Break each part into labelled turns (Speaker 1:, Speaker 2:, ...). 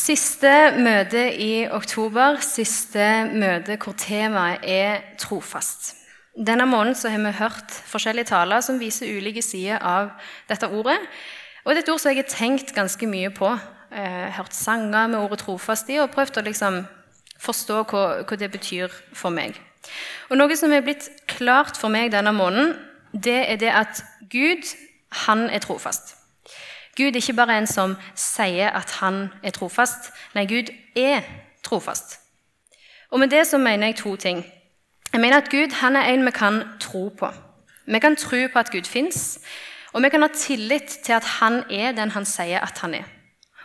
Speaker 1: Siste møte i oktober, siste møte hvor temaet er trofast. Denne måneden har vi hørt forskjellige taler som viser ulike sider av dette ordet. Og det er et ord som jeg har tenkt ganske mye på. Eh, hørt sanger med ordet 'trofast' i og prøvd å liksom forstå hva, hva, det betyr for meg. Og Noe som er blitt klart for meg denne måneden, det er det at Gud han er trofast. Gud er ikke bare en som sier at han er trofast. Nei, Gud er trofast. Og med det så mener jeg to ting. Jeg mener at Gud han er en vi kan tro på. Vi kan tro på at Gud fins, og vi kan ha tillit til at han er den han sier at han er.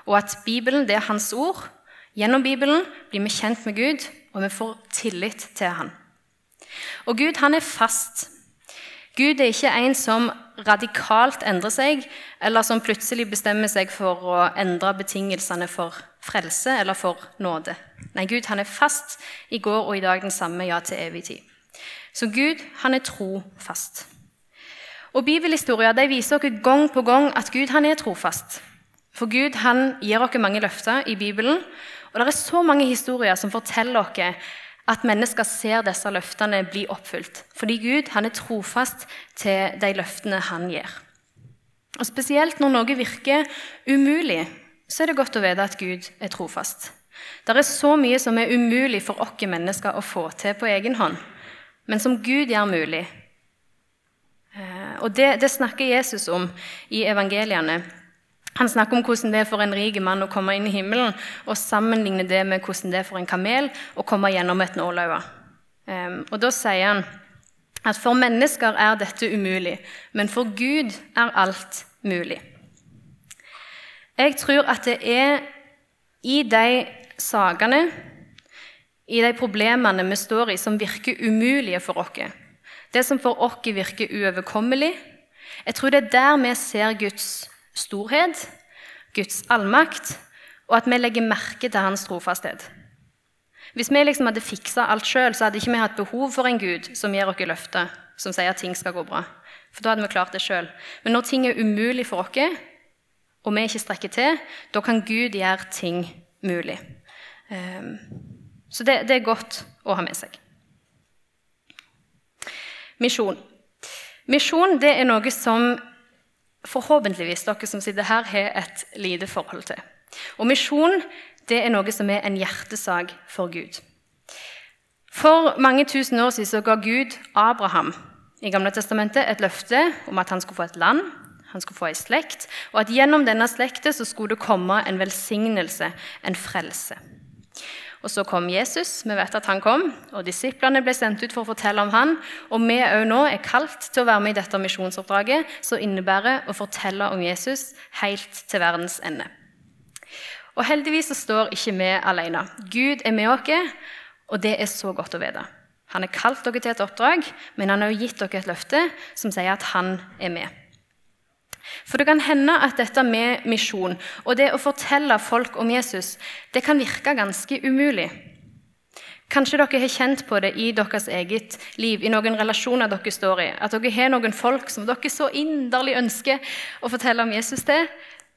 Speaker 1: Og at Bibelen det er hans ord. Gjennom Bibelen blir vi kjent med Gud, og vi får tillit til han. Og Gud han er fast. Gud er ikke en som radikalt endrer seg, eller som plutselig bestemmer seg for å endre betingelsene for frelse eller for nåde. Nei, Gud han er fast i går og i dag den samme, ja, til evig tid. Så Gud han er trofast. Og Bibelhistorier viser oss gang på gang at Gud han er trofast. For Gud han gir oss mange løfter i Bibelen, og det er så mange historier som forteller oss at mennesker ser disse løftene bli oppfylt. Fordi Gud han er trofast til de løftene han gir. Og Spesielt når noe virker umulig, så er det godt å vite at Gud er trofast. Det er så mye som er umulig for oss mennesker å få til på egen hånd, men som Gud gjør mulig. Eh, og det, det snakker Jesus om i evangeliene. Han snakker om hvordan det er for en rik mann å komme inn i himmelen, og sammenligner det med hvordan det er for en kamel å komme gjennom et nåløye. Um, og Da sier han at for mennesker er dette umulig, men for Gud er alt mulig. Jeg tror at det er i de sakene, i de problemene vi står i, som virker umulige for oss, det som for oss virker uoverkommelig, jeg tror det er der vi ser Guds storhet, Guds allmakt, og at vi legger merke til hans trofasthet. Hvis vi liksom hadde fiksa alt sjøl, hadde ikke vi hatt behov for en Gud som gir oss løfter, som sier at ting skal gå bra. For da hadde vi klart det sjøl. Men når ting er umulig for oss, og vi ikke strekker til, da kan Gud gjøre ting mulig. Ehm, så det, det er godt å ha med seg. Misjon. Misjon det er noe som forhåpentligvis dere som sitter her, har et lite forhold til. Og misjon det er noe som er en hjertesak for Gud. For mange tusen år siden så ga Gud Abraham i Gamle Testamentet et løfte om at han skulle få et land, han skulle få ei slekt, og at gjennom denne slekta skulle det komme en velsignelse, en frelse. Og Så kom Jesus, vi vet at han kom, og disiplene ble sendt ut for å fortelle om han. Og vi òg nå er kalt til å være med i dette misjonsoppdraget, som innebærer å fortelle om Jesus helt til verdens ende. Og Heldigvis så står ikke vi alene. Gud er med oss, og det er så godt å vite. Han har kalt dere til et oppdrag, men han har jo gitt dere et løfte som sier at han er med. For det kan hende at dette med misjon og det å fortelle folk om Jesus det kan virke ganske umulig. Kanskje dere har kjent på det i deres eget liv, i noen relasjoner dere står i. At dere har noen folk som dere så inderlig ønsker å fortelle om Jesus til.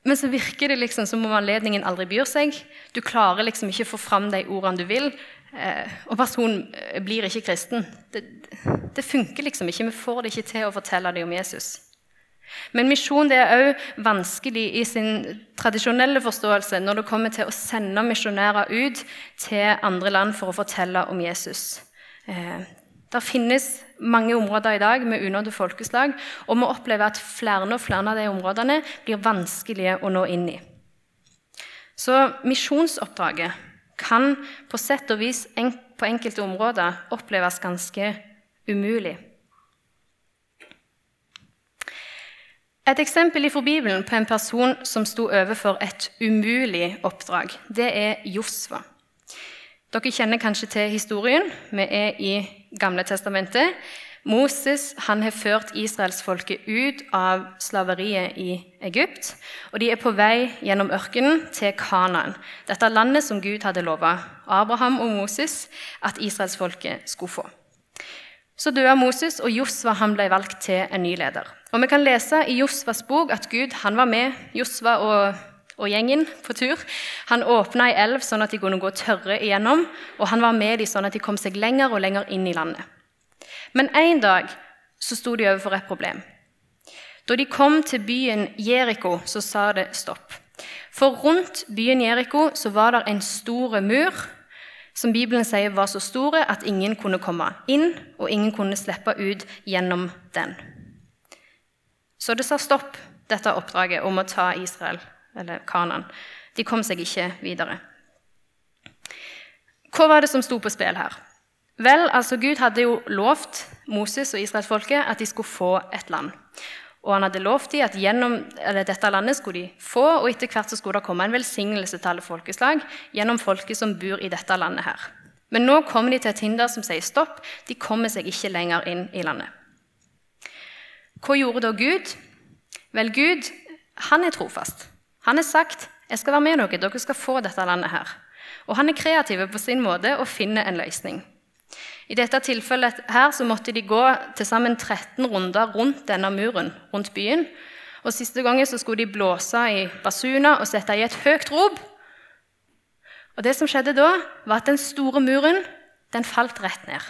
Speaker 1: Men så virker det liksom som om anledningen aldri byr seg. Du klarer liksom ikke å få fram de ordene du vil. Eh, og personen eh, blir ikke kristen. Det, det funker liksom ikke. Vi får det ikke til å fortelle dem om Jesus. Men misjon er òg vanskelig i sin tradisjonelle forståelse når det kommer til å sende misjonærer ut til andre land for å fortelle om Jesus. Eh, det finnes mange områder i dag med unådde folkeslag, og vi opplever at flere og flere av de områdene blir vanskelige å nå inn i. Så misjonsoppdraget kan på sett og vis på enkelte områder oppleves ganske umulig. Et eksempel fra Bibelen på en person som sto overfor et umulig oppdrag, det er Josva. Dere kjenner kanskje til historien. Vi er i Gamle testamentet. Moses han har ført israelsfolket ut av slaveriet i Egypt. og De er på vei gjennom ørkenen til Kanaan, dette landet som Gud hadde lova Abraham og Moses at israelsfolket skulle få. Så døde Moses, og Josva ble valgt til en ny leder. Og Vi kan lese i Josvas bok at Gud han var med Josva og og gjengen på tur. Han åpna ei elv sånn at de kunne gå tørre igjennom, og han var med dem sånn at de kom seg lenger og lenger inn i landet. Men en dag så sto de overfor et problem. Da de kom til byen Jeriko, så sa det stopp. For rundt byen Jeriko var det en stor mur som Bibelen sier var så store at ingen kunne komme inn, og ingen kunne slippe ut gjennom den. Så det sa stopp, dette oppdraget om å ta Israel, eller Kanan. De kom seg ikke videre. Hva var det som sto på spill her? Vel, altså Gud hadde jo lovt Moses og israelsfolket at de skulle få et land. Og han hadde lovt dem at gjennom dette landet skulle de få, og etter hvert så skulle det komme en velsignelse til alle folkeslag gjennom folket som bor i dette landet her. Men nå kommer de til et hinder som sier stopp. De kommer seg ikke lenger inn i landet. Hva gjorde da Gud? Vel, Gud han er trofast. Han har sagt 'Jeg skal være med dere, dere skal få dette landet her'. Og han er kreativ på sin måte og finner en løsning. I dette tilfellet her så måtte de gå til sammen 13 runder rundt denne muren rundt byen. Og Siste gangen så skulle de blåse i basuna og sette i et høyt rop. Og Det som skjedde da, var at den store muren den falt rett ned.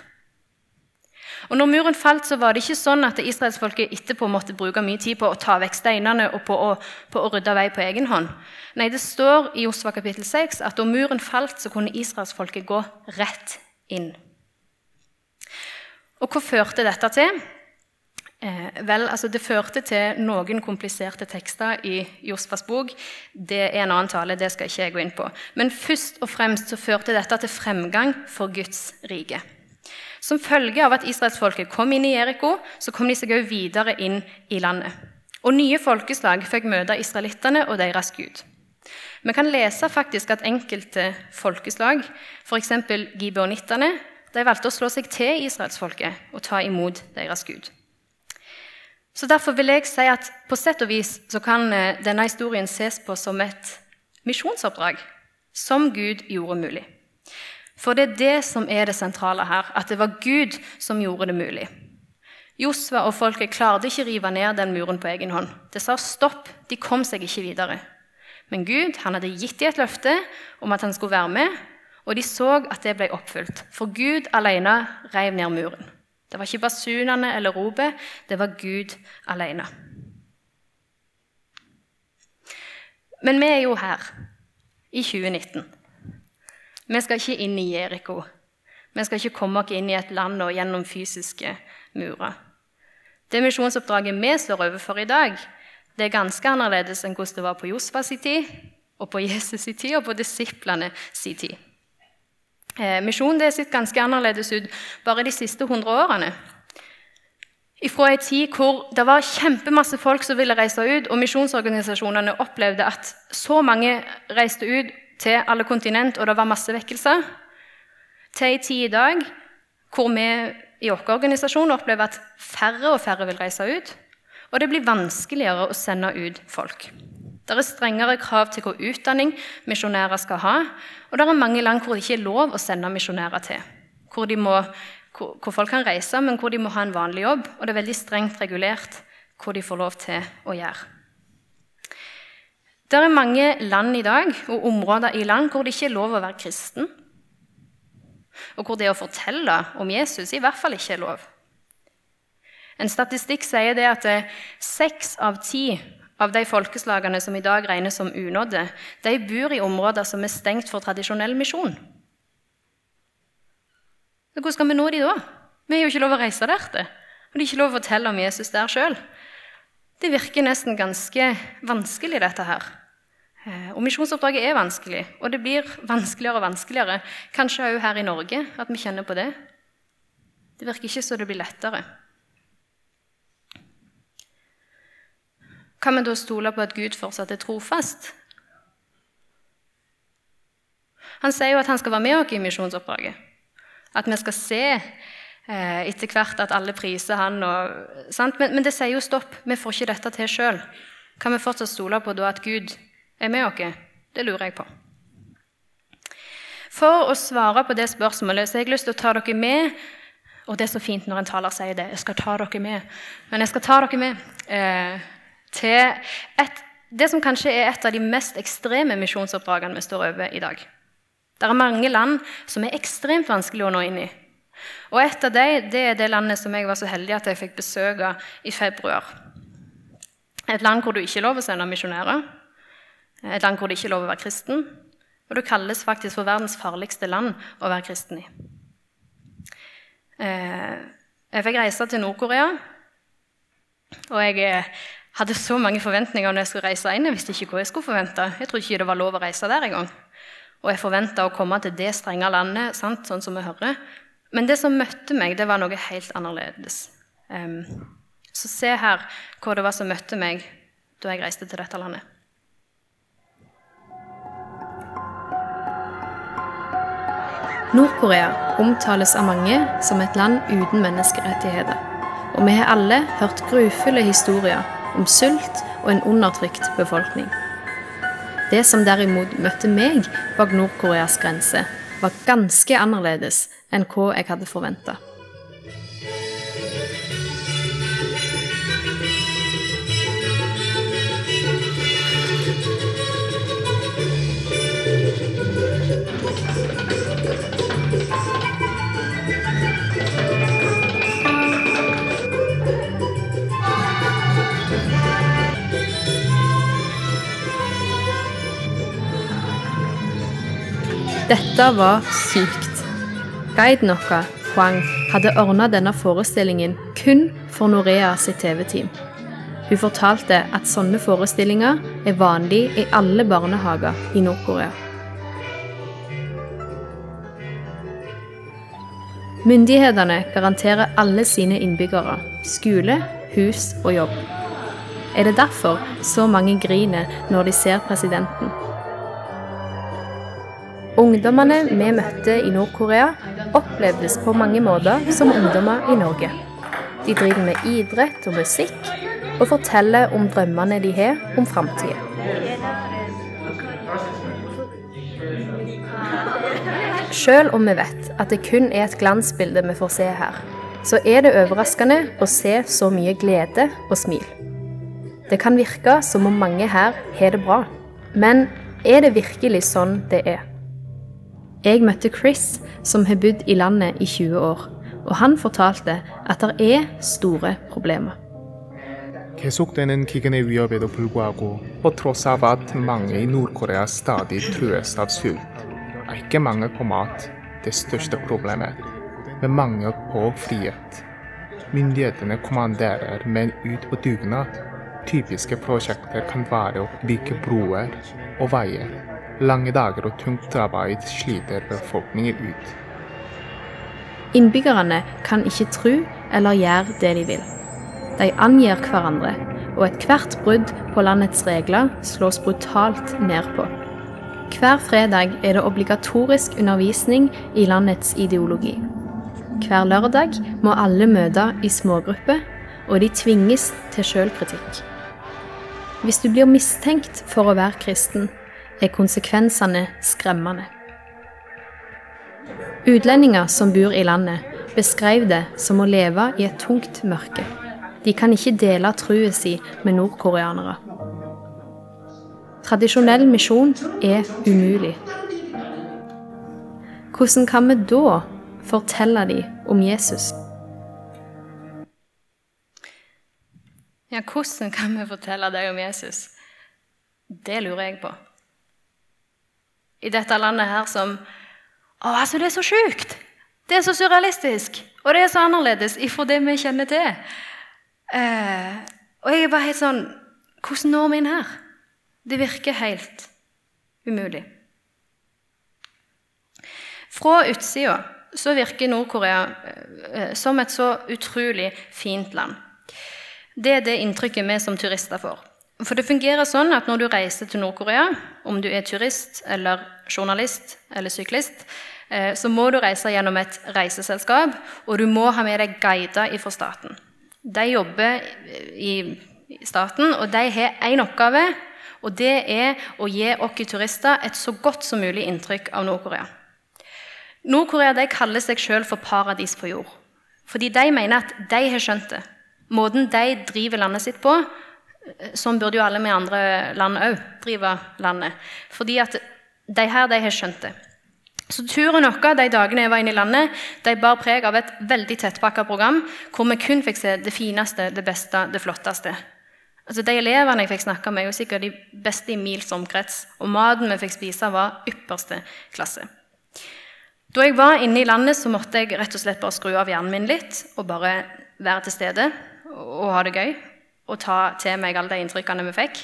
Speaker 1: Og når muren falt, så var det ikke sånn at israelsfolket etterpå måtte bruke mye tid på å ta vekk steinene og på å, på å rydde vei på egen hånd. Nei, det står i Osva kapittel 6 at da muren falt, så kunne israelsfolket gå rett inn. Og hva førte dette til? Eh, vel, altså Det førte til noen kompliserte tekster i Josfas bok. Det er en annen tale, det skal ikke jeg gå inn på. Men først og fremst så førte dette til fremgang for Guds rike. Som følge av at israelsfolket kom inn i Jeriko, så kom de seg også videre inn i landet. Og nye folkeslag fikk møte israelittene og deres gud. Vi kan lese faktisk at enkelte folkeslag, f.eks. gibeonittene, de valgte å slå seg til israelsfolket og ta imot deres Gud. Så Derfor vil jeg si at på sett og vis så kan eh, denne historien ses på som et misjonsoppdrag som Gud gjorde mulig. For det er det som er det sentrale her, at det var Gud som gjorde det mulig. Josva og folket klarte ikke rive ned den muren på egen hånd. Det sa stopp, de kom seg ikke videre. Men Gud han hadde gitt dem et løfte om at han skulle være med, og de så at det ble oppfylt, for Gud alene rev ned muren. Det var ikke basunene eller ropet, det var Gud alene. Men vi er jo her i 2019. Vi skal ikke inn i Jeriko. Vi skal ikke komme oss inn i et land og gjennom fysiske murer. Det misjonsoppdraget vi står overfor i dag, det er ganske annerledes enn hvordan det var på Josfas tid, og på Jesus' tid og på disiplene sin tid. Eh, misjon det sett ganske annerledes ut bare de siste 100 årene. Fra en tid hvor det var kjempemasse folk som ville reise ut, og misjonsorganisasjonene opplevde at så mange reiste ut til alle kontinent, og det var masse vekkelser, til en tid i dag hvor vi i vår organisasjon opplever at færre og færre vil reise ut, og det blir vanskeligere å sende ut folk. Det er strengere krav til hva utdanning misjonærer skal ha. Og det er mange land hvor det ikke er lov å sende misjonærer til. Hvor, må, hvor, hvor, folk kan reise, men hvor de må ha en vanlig jobb. Og det er veldig strengt regulert hva de får lov til å gjøre. Det er mange land i dag og områder i land hvor det ikke er lov å være kristen. Og hvor det å fortelle om Jesus i hvert fall ikke er lov. En statistikk sier det at seks av ti av de folkeslagene som i dag regnes som unådde, de bor i områder som er stengt for tradisjonell misjon. Hvordan skal vi nå de da? Vi har jo ikke lov å reise der til. Og det er ikke lov å fortelle om Jesus der sjøl. Det virker nesten ganske vanskelig, dette her. Eh, og misjonsoppdraget er vanskelig, og det blir vanskeligere og vanskeligere. Kanskje òg her i Norge, at vi kjenner på det. Det virker ikke så det blir lettere. Kan vi da stole på at Gud fortsatt er trofast? Han sier jo at han skal være med oss i misjonsoppdraget. At vi skal se eh, etter hvert at alle priser han. Og, men, men, det sier jo stopp. Vi får ikke dette til sjøl. Kan vi fortsatt stole på da at Gud er med oss? Det lurer jeg på. For å svare på det spørsmålet så har jeg lyst til å ta dere med Og det er så fint når en taler sier det. Jeg skal ta dere med. Men jeg skal ta dere med. Eh, til et det som kanskje er et av de mest ekstreme misjonsoppdragene vi står over i dag. Det er mange land som er ekstremt vanskelig å nå inn i. Og et av dem det er det landet som jeg var så heldig at jeg fikk besøke i februar. Et land hvor du ikke lover å sende misjonærer. Et land hvor det ikke er lov å være kristen. Og det kalles faktisk for verdens farligste land å være kristen i. Eh, jeg fikk reise til Nord-Korea, og jeg eh, hadde så mange forventninger når jeg skulle reise inn. Jeg visste ikke hva jeg skulle forvente. Jeg trodde ikke det var lov å reise der engang. Og jeg forventa å komme til det strenge landet, sant? sånn som vi hører. Men det som møtte meg, det var noe helt annerledes. Um, så se her hva det var som møtte meg da jeg reiste til dette landet.
Speaker 2: Nord-Korea omtales av mange som et land uten menneskerettigheter. Og vi har alle hørt grufulle historier om sult og en undertrykt befolkning. Det som derimot møtte meg bak Nord-Koreas grense, var ganske annerledes enn hva jeg hadde forventa. Dette var sykt. Guiden vår, Huang, hadde ordna denne forestillingen kun for Norea sitt TV-team. Hun fortalte at sånne forestillinger er vanlig i alle barnehager i Nord-Korea. Myndighetene garanterer alle sine innbyggere skole, hus og jobb. Er det derfor så mange griner når de ser presidenten? Ungdommene vi møtte i Nord-Korea, opplevdes på mange måter som ungdommer i Norge. De driver med idrett og musikk, og forteller om drømmene de har om framtida. Selv om vi vet at det kun er et glansbilde vi får se her, så er det overraskende å se så mye glede og smil. Det kan virke som om mange her har det bra, men er det virkelig sånn det er? Jeg møtte Chris, som har bodd i landet i 20 år, og han fortalte at det er store problemer.
Speaker 3: 계속되는 기근의 위협에도 불구하고 på tross av at mange i Nord-Korea stadig trues av sult, er ikke mangel på mat det største problemet, men mangel på frihet. Myndighetene kommanderer menn ut på dugnad. Typiske prosjekter kan være å bygge broer og veier Lange dager og tungt arbeid sliter befolkningen ut.
Speaker 2: Innbyggerne kan ikke tro eller gjøre det de vil. De angir hverandre, og ethvert brudd på landets regler slås brutalt ned på. Hver fredag er det obligatorisk undervisning i landets ideologi. Hver lørdag må alle møte i smågrupper, og de tvinges til sjølkritikk. Hvis du blir mistenkt for å være kristen, er konsekvensene skremmende. Utlendinger som bor i landet, beskrev det som å leve i et tungt mørke. De kan ikke dele trua si med nordkoreanere. Tradisjonell misjon er umulig. Hvordan kan vi da fortelle dem om Jesus?
Speaker 1: Ja, hvordan kan vi fortelle deg om Jesus? Det lurer jeg på i dette landet her som Å, altså, det er så sjukt! Det er så surrealistisk, og det er så annerledes ifra det vi kjenner til. Eh, og jeg er bare helt sånn Hvordan når vi inn her? Det virker helt umulig. Fra utsida så virker Nord-Korea eh, som et så utrolig fint land. Det er det inntrykket vi som turister får. For det fungerer sånn at når du reiser til Nord-Korea, om du er turist eller journalist eller syklist, eh, så må du reise gjennom et reiseselskap, og du må ha med deg guider fra staten. De jobber i staten, og de har én oppgave, og det er å gi oss turister et så godt som mulig inntrykk av Nord-Korea. Nord-Korea kaller seg sjøl for paradis på jord, fordi de mener at de har skjønt det. Måten de driver landet sitt på, Sånn burde jo alle vi andre land òg drive landet. Fordi at de her de har skjønt det. Så turen vår de dagene jeg var inne i landet, de bar preg av et veldig tettpakka program hvor vi kun fikk se det fineste, det beste, det flotteste. Altså, de elevene jeg fikk snakke med, er jo sikkert de beste i mils omkrets, og maten vi fikk spise, var ypperste klasse. Da jeg var inne i landet, så måtte jeg rett og slett bare skru av hjernen min litt og bare være til stede og ha det gøy og ta til meg alle de inntrykkene vi fikk.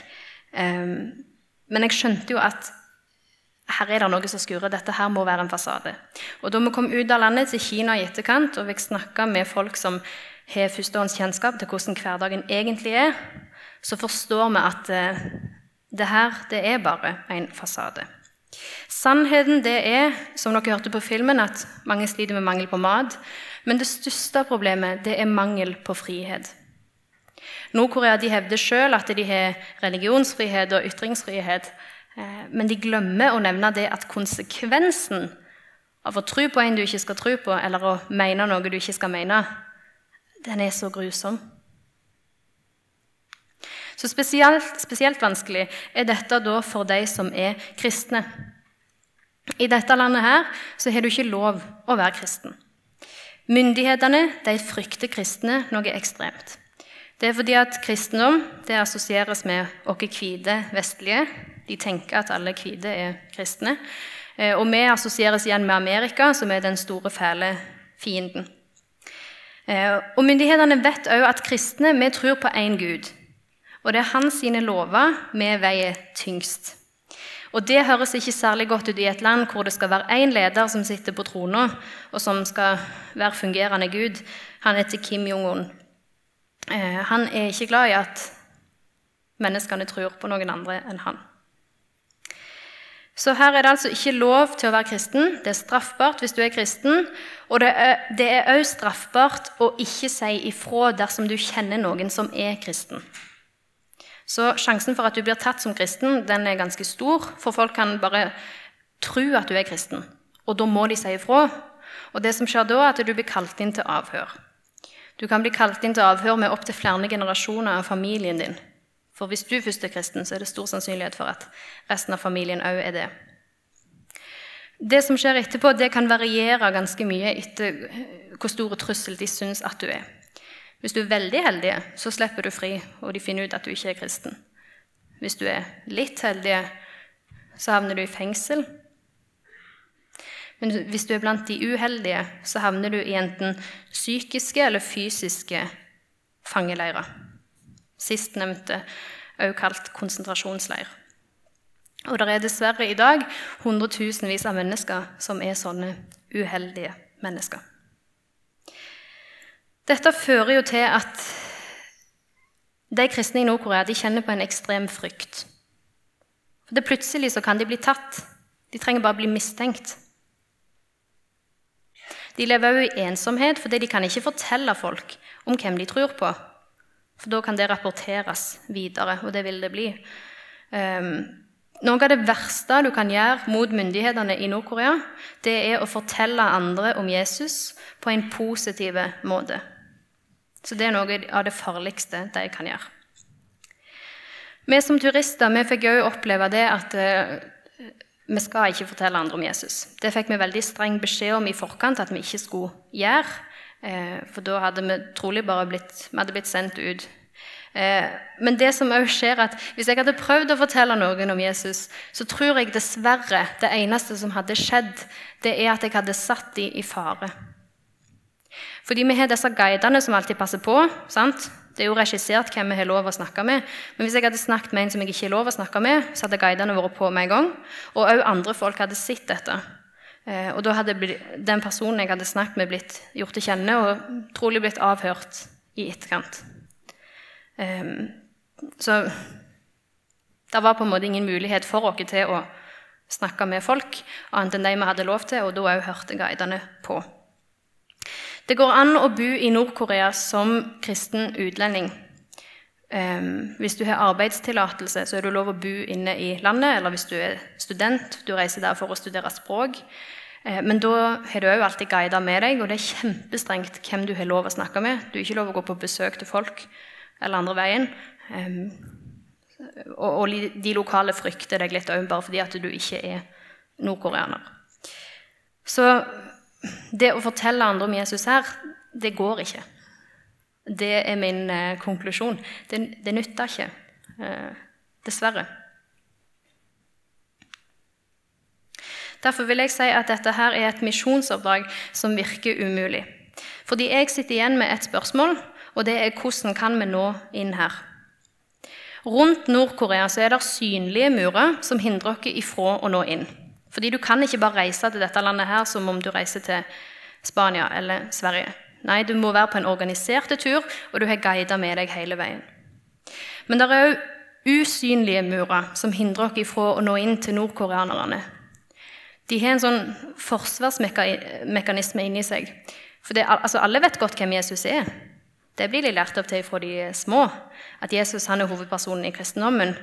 Speaker 1: Um, men jeg skjønte jo at her er det noe som skurrer. Dette her må være en fasade. Og Da vi kom ut av landet til Kina i etterkant, og fikk snakke med folk som har førstehåndskjennskap til hvordan hverdagen egentlig er, så forstår vi at uh, det her det er bare en fasade. Sannheten det er, som dere hørte på filmen, at mange sliter med mangel på mat. Men det største problemet det er mangel på frihet. Nord-Korea hevder selv at de har religionsfrihet og ytringsfrihet. Eh, men de glemmer å nevne det at konsekvensen av å tro på en du ikke skal tro på, eller å mene noe du ikke skal mene, den er så grusom. Så spesielt, spesielt vanskelig er dette da for de som er kristne. I dette landet her så har du ikke lov å være kristen. Myndighetene de frykter kristne noe ekstremt. Det er fordi at kristendom det assosieres med oss hvite vestlige. De tenker at alle hvite er kristne. Eh, og vi assosieres igjen med Amerika, som er den store, fæle fienden. Eh, og Myndighetene vet òg at kristne vi tror på én Gud. Og det er hans sine lover vi veier tyngst. Og Det høres ikke særlig godt ut i et land hvor det skal være én leder som sitter på trona, og som skal være fungerende Gud. Han heter Kim Jong-un. Eh, han er ikke glad i at menneskene tror på noen andre enn han. Så her er det altså ikke lov til å være kristen. Det er straffbart hvis du er kristen. Og det er òg straffbart å ikke si ifra dersom du kjenner noen som er kristen. Så sjansen for at du blir tatt som kristen, den er ganske stor. For folk kan bare tro at du er kristen, og da må de si ifra. Og det som skjer da, er at du blir kalt inn til avhør. Du kan bli kalt inn til avhør med opptil flere generasjoner av familien din. For hvis du først er kristen, så er det stor sannsynlighet for at resten av familien òg er det. Det som skjer etterpå, det kan variere ganske mye etter hvor stor trussel de syns at du er. Hvis du er veldig heldig, så slipper du fri, og de finner ut at du ikke er kristen. Hvis du er litt heldig, så havner du i fengsel. Men hvis du er blant de uheldige, så havner du i enten psykiske eller fysiske fangeleirer. Sistnevnte også kalt konsentrasjonsleir. Og det er dessverre i dag hundretusenvis av mennesker som er sånne uheldige mennesker. Dette fører jo til at de kristne i Nord-Korea kjenner på en ekstrem frykt. For det Plutselig så kan de bli tatt. De trenger bare bli mistenkt. De lever òg i ensomhet fordi de kan ikke fortelle folk om hvem de tror på. For da kan det rapporteres videre, og det vil det bli. Um, noe av det verste du kan gjøre mot myndighetene i Nord-Korea, det er å fortelle andre om Jesus på en positiv måte. Så det er noe av det farligste de kan gjøre. Vi som turister vi fikk òg oppleve det at uh, vi skal ikke fortelle andre om Jesus. Det fikk vi veldig streng beskjed om i forkant at vi ikke skulle gjøre. Eh, for da hadde vi trolig bare blitt, vi hadde blitt sendt ut. Eh, men det som også skjer at hvis jeg hadde prøvd å fortelle noen om Jesus, så tror jeg dessverre det eneste som hadde skjedd, det er at jeg hadde satt dem i fare. Fordi vi har disse guidene som alltid passer på. sant? Det er jo regissert hvem vi har lov å snakke med. Men hvis jeg hadde snakket med en som jeg ikke har lov å snakke med, så hadde guidene vært på med en gang. Og òg andre folk hadde sett dette. Eh, og da hadde den personen jeg hadde snakket med, blitt gjort til kjenne og trolig blitt avhørt i etterkant. Ehm, så det var på en måte ingen mulighet for oss til å snakke med folk annet enn de vi hadde lov til, og da òg hørte guidene på. Det går an å bo i Nord-Korea som kristen utlending. Um, hvis du har arbeidstillatelse, så er du lov å bo inne i landet. Eller hvis du er student, du reiser der for å studere språk. Uh, men da har du òg alltid guider med deg, og det er kjempestrengt hvem du har lov å snakke med. Du har ikke lov å gå på besøk til folk eller andre veien. Um, og, og, de lokale frykter deg litt òg, bare fordi at du ikke er nordkoreaner. Så det å fortelle andre om Jesus her, det går ikke. Det er min eh, konklusjon. Det, det nytter ikke. Eh, dessverre. Derfor vil jeg si at dette her er et misjonsoppdrag som virker umulig. Fordi jeg sitter igjen med et spørsmål, og det er hvordan kan vi nå inn her? Rundt Nord-Korea er det synlige murer som hindrer oss ifra å nå inn. Fordi du kan ikke bare reise til dette landet her som om du reiser til Spania eller Sverige. Nei, du må være på en organisert tur, og du har guider med deg hele veien. Men det er òg usynlige murer som hindrer oss ifra å nå inn til nordkoreanerne. De har en sånn forsvarsmekanisme inni seg. For det, altså, Alle vet godt hvem Jesus er. Det blir de lært opp til fra de små. At Jesus han er hovedpersonen i kristendommen.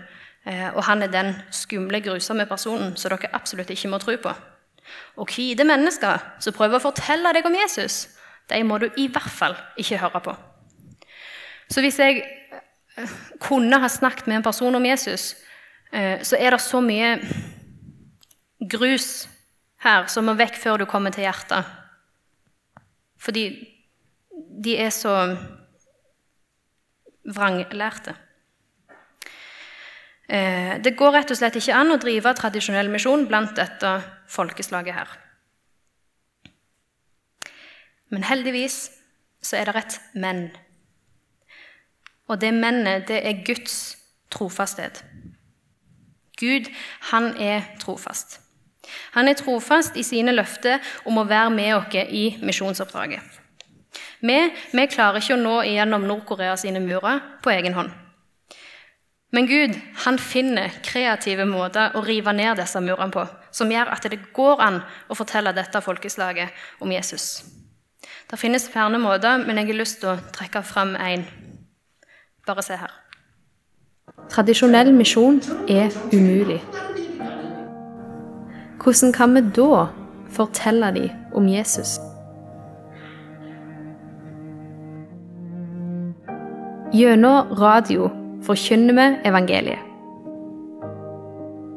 Speaker 1: Eh, og han er den skumle, grusomme personen som dere absolutt ikke må tro på. Og hvite mennesker som prøver å fortelle deg om Jesus, de må du i hvert fall ikke høre på. Så hvis jeg eh, kunne ha snakket med en person om Jesus, eh, så er det så mye grus her som må vekk før du kommer til hjertet. Fordi de er så vranglærte. Eh, det går rett og slett ikke an å drive tradisjonell misjon blant dette folkeslaget her. Men heldigvis så er det et men. Og det mennet, det er Guds trofasthet. Gud, han er trofast. Han er trofast i sine løfter om å være med oss i misjonsoppdraget. Vi, vi klarer ikke å nå igjennom Nord-Korea sine murer på egen hånd. Men Gud han finner kreative måter å rive ned disse murene på, som gjør at det går an å fortelle dette folkeslaget om Jesus. Det finnes flere måter, men jeg har lyst til å trekke fram én. Bare se her.
Speaker 2: Tradisjonell misjon er umulig. Hvordan kan vi da fortelle dem om Jesus? Gjennom radio forkynner vi evangeliet.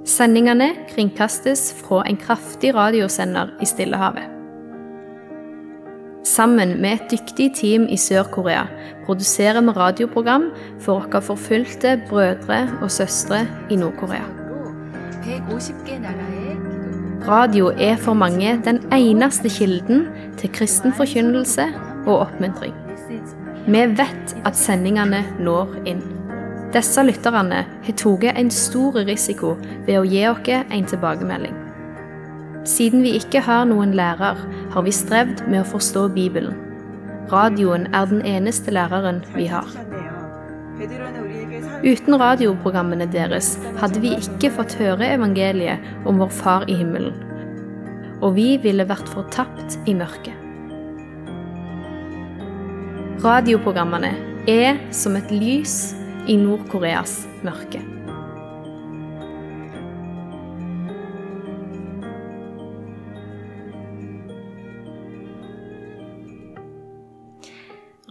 Speaker 2: Sendingene kringkastes fra en kraftig radiosender i Stillehavet. Sammen med et dyktig team i Sør-Korea produserer vi radioprogram for våre forfulgte brødre og søstre i Nord-Korea. Radio er for mange den eneste kilden til kristen forkynnelse og oppmuntring. Vi vet at sendingene når inn. Disse lytterne har tatt en stor risiko ved å gi oss en tilbakemelding. Siden vi ikke har noen lærer, har vi strevd med å forstå Bibelen. Radioen er den eneste læreren vi har. Uten radioprogrammene deres hadde vi ikke fått høre evangeliet om vår Far i himmelen. Og vi ville vært fortapt i mørket. Radioprogrammene er som et lys i Nord-Koreas mørke.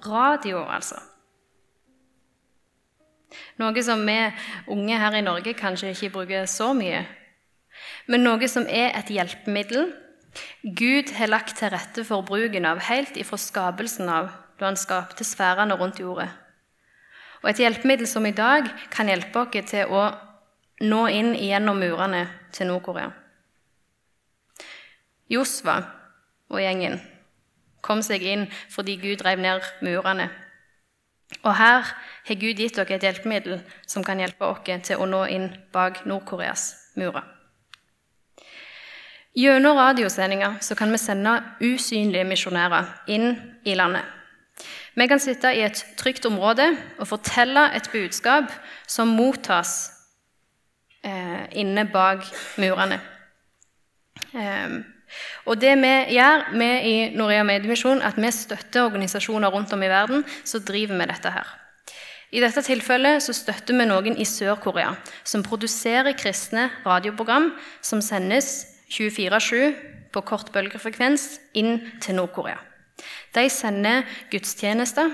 Speaker 1: Radio, altså. Noe som vi unge her i Norge kanskje ikke bruker så mye. Men noe som er et hjelpemiddel Gud har lagt til rette for bruken av helt ifra skapelsen av da han skapte sfærene rundt jordet. Og et hjelpemiddel som i dag kan hjelpe oss til å nå inn gjennom murene til Nord-Korea. Josva og gjengen kom seg inn fordi Gud rev ned murene. Og her har Gud gitt dere et hjelpemiddel som kan hjelpe oss til å nå inn bak Nord-Koreas murer. Gjennom radiosendinger kan vi sende usynlige misjonærer inn i landet. Vi kan sitte i et trygt område og fortelle et budskap som mottas eh, inne bak murene. Eh, og det vi gjør vi i Norea Mediemisjon, at vi støtter organisasjoner rundt om i verden som driver med dette her. I dette tilfellet så støtter vi noen i Sør-Korea som produserer kristne radioprogram som sendes 24-7 på kort bølgefrekvens inn til Nord-Korea. De sender gudstjenester,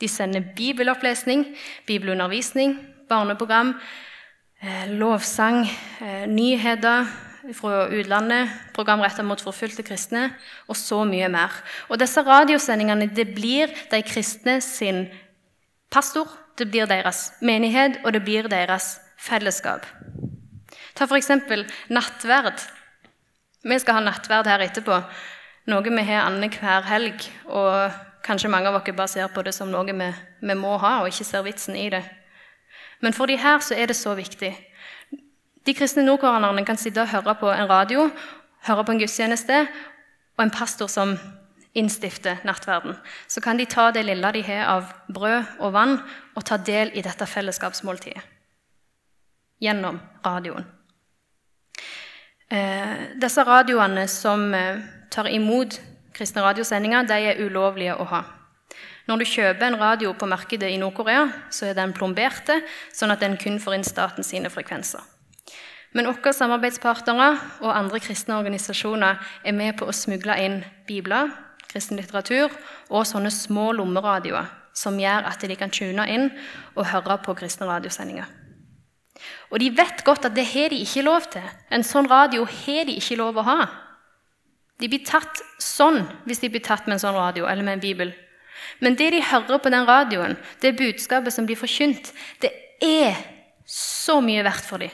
Speaker 1: De sender bibelopplesning, bibelundervisning, barneprogram, eh, lovsang, eh, nyheter fra utlandet, program retta mot forfulgte kristne, og så mye mer. Og disse radiosendingene det blir de kristne sin pastor, det blir deres menighet, og det blir deres fellesskap. Ta f.eks. nattverd. Vi skal ha nattverd her etterpå, noe vi har annenhver helg. og Kanskje mange av dere bare ser på det som noe vi, vi, må ha, og ikke ser vitsen i det. Men for de her så er det så viktig. De kristne nordkoreanerne kan sitte og høre på en radio, høre på en gudstjeneste, og en pastor som innstifter nattverden. Så kan de ta det lille de har av brød og vann, og ta del i dette fellesskapsmåltidet. Gjennom radioen. Eh, disse radioene som eh, tar imot kristne radiosendinger de er ulovlige å ha. Når du kjøper en radio på markedet i Nord-Korea, så er den plomberte, sånn at den kun får inn staten sine frekvenser. Men våre samarbeidspartnere og andre kristne organisasjoner er med på å smugle inn bibler, kristen litteratur og sånne små lommeradioer som gjør at de kan tune inn og høre på kristne radiosendinger. Og de vet godt at det har de ikke lov til. En sånn radio har de ikke lov å ha. De blir tatt sånn hvis de blir tatt med en sånn radio eller med en bibel. Men det de hører på den radioen, det budskapet som blir forkynt, det er så mye verdt for dem,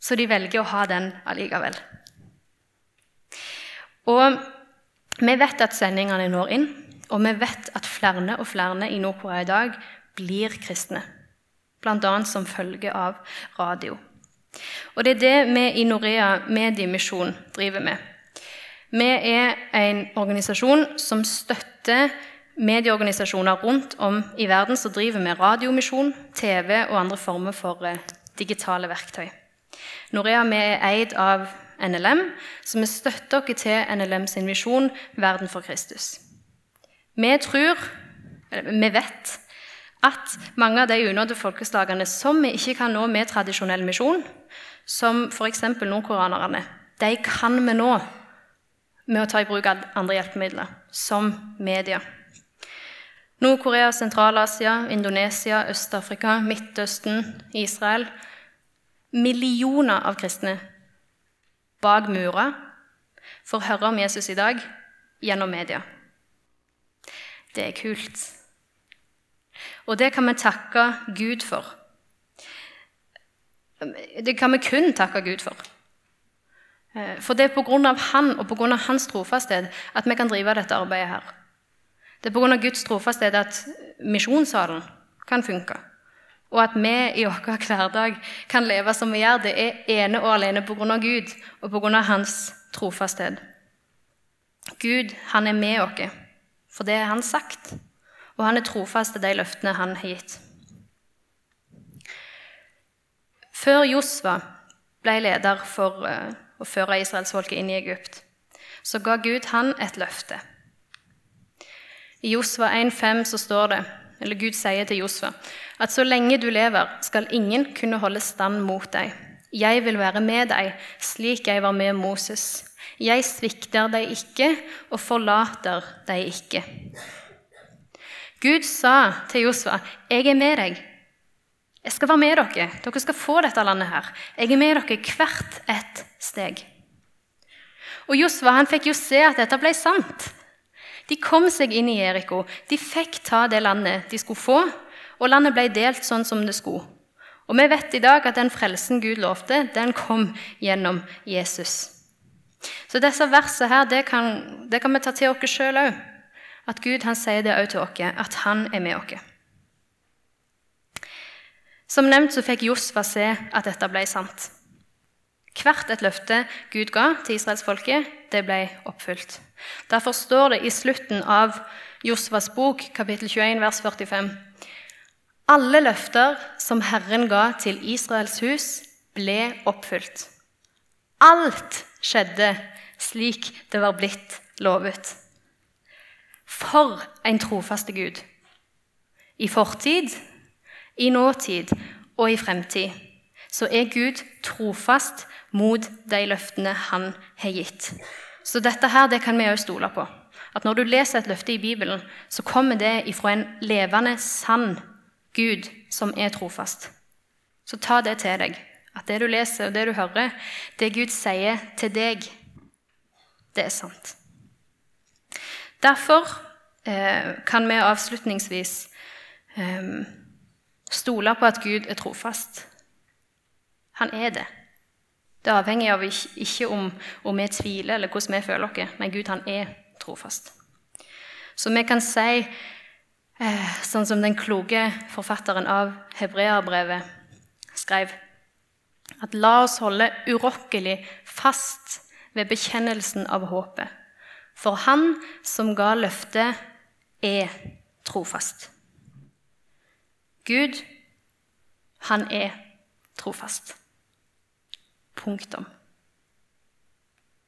Speaker 1: så de velger å ha den allikevel. Og vi vet at sendingene når inn, og vi vet at flere og flere i Nord-Korea i dag blir kristne. Bl.a. som følge av radio. Og det er det vi i Norea Mediemisjon driver med. Vi er en organisasjon som støtter medieorganisasjoner rundt om i verden som driver med radiomisjon, TV og andre former for eh, digitale verktøy. Norea vi er eid av NLM, så vi støtter oss til NLM sin visjon 'Verden for Kristus'. Vi tror, vi vet, at mange av de unådde folkeslagene som vi ikke kan nå med tradisjonell misjon, som f.eks. nordkoreanerne, de kan vi nå med å ta i bruk andre hjelpemidler, som media. Nord-Korea, Sentral-Asia, Indonesia, Øst-Afrika, Midtøsten, Israel Millioner av kristne bak murer får høre om Jesus i dag gjennom media. Det er kult. Og det kan vi takke Gud for. Det kan vi kun takke Gud for. Eh, for det er pga. han og på grunn av hans trofasthet at vi kan drive dette arbeidet her. Det er pga. Guds trofasthet at misjonssalen kan funke. Og at vi i vår hverdag kan leve som vi gjør, det er ene og alene pga. Gud og pga. hans trofasthet. Gud, han er med oss, for det har han sagt. Og han er trofast til de løftene han har gitt. Før Josva ble leder for eh, og føre israelsfolket inn i Egypt, så ga Gud han et løfte. I Josva 1,5 så står det, eller Gud sier til Josva, at så lenge du lever, skal ingen kunne holde stand mot deg. Jeg vil være med deg, slik jeg var med Moses. Jeg svikter deg ikke og forlater deg ikke. Gud sa til Josva, 'Jeg er med deg. Jeg skal være med dere. Dere skal få dette landet her. Jeg er med dere hvert et steg. Og Josva han fikk jo se at dette ble sant. De kom seg inn i Jeriko. De fikk ta det landet de skulle få, og landet ble delt sånn som det skulle. Og vi vet i dag at den frelsen Gud lovte, den kom gjennom Jesus. Så disse versene her, det kan, det kan vi ta til oss sjøl òg. At Gud han sier det òg til oss, at han er med oss. Som nevnt så fikk Josfa se at dette ble sant. Hvert et løfte Gud ga til israelsfolket, det ble oppfylt. Derfor står det i slutten av Josvas bok, kapittel 21, vers 45.: Alle løfter som Herren ga til Israels hus, ble oppfylt. Alt skjedde slik det var blitt lovet. For en trofaste Gud! I fortid, i nåtid og i fremtid så er Gud trofast mot de løftene han har gitt. Så dette her, det kan vi òg stole på. At når du leser et løfte i Bibelen, så kommer det ifra en levende, sann Gud som er trofast. Så ta det til deg. At det du leser og det du hører, det Gud sier til deg, det er sant. Derfor eh, kan vi avslutningsvis eh, stole på at Gud er trofast. Han er det. Det er avhengig av ikke om, om vi tviler eller hvordan vi føler oss. men Gud han er trofast. Så vi kan si, eh, sånn som den kloke forfatteren av Hebreabrevet skrev, at la oss holde urokkelig fast ved bekjennelsen av håpet. For Han som ga løftet, er trofast. Gud, han er trofast. Punktum.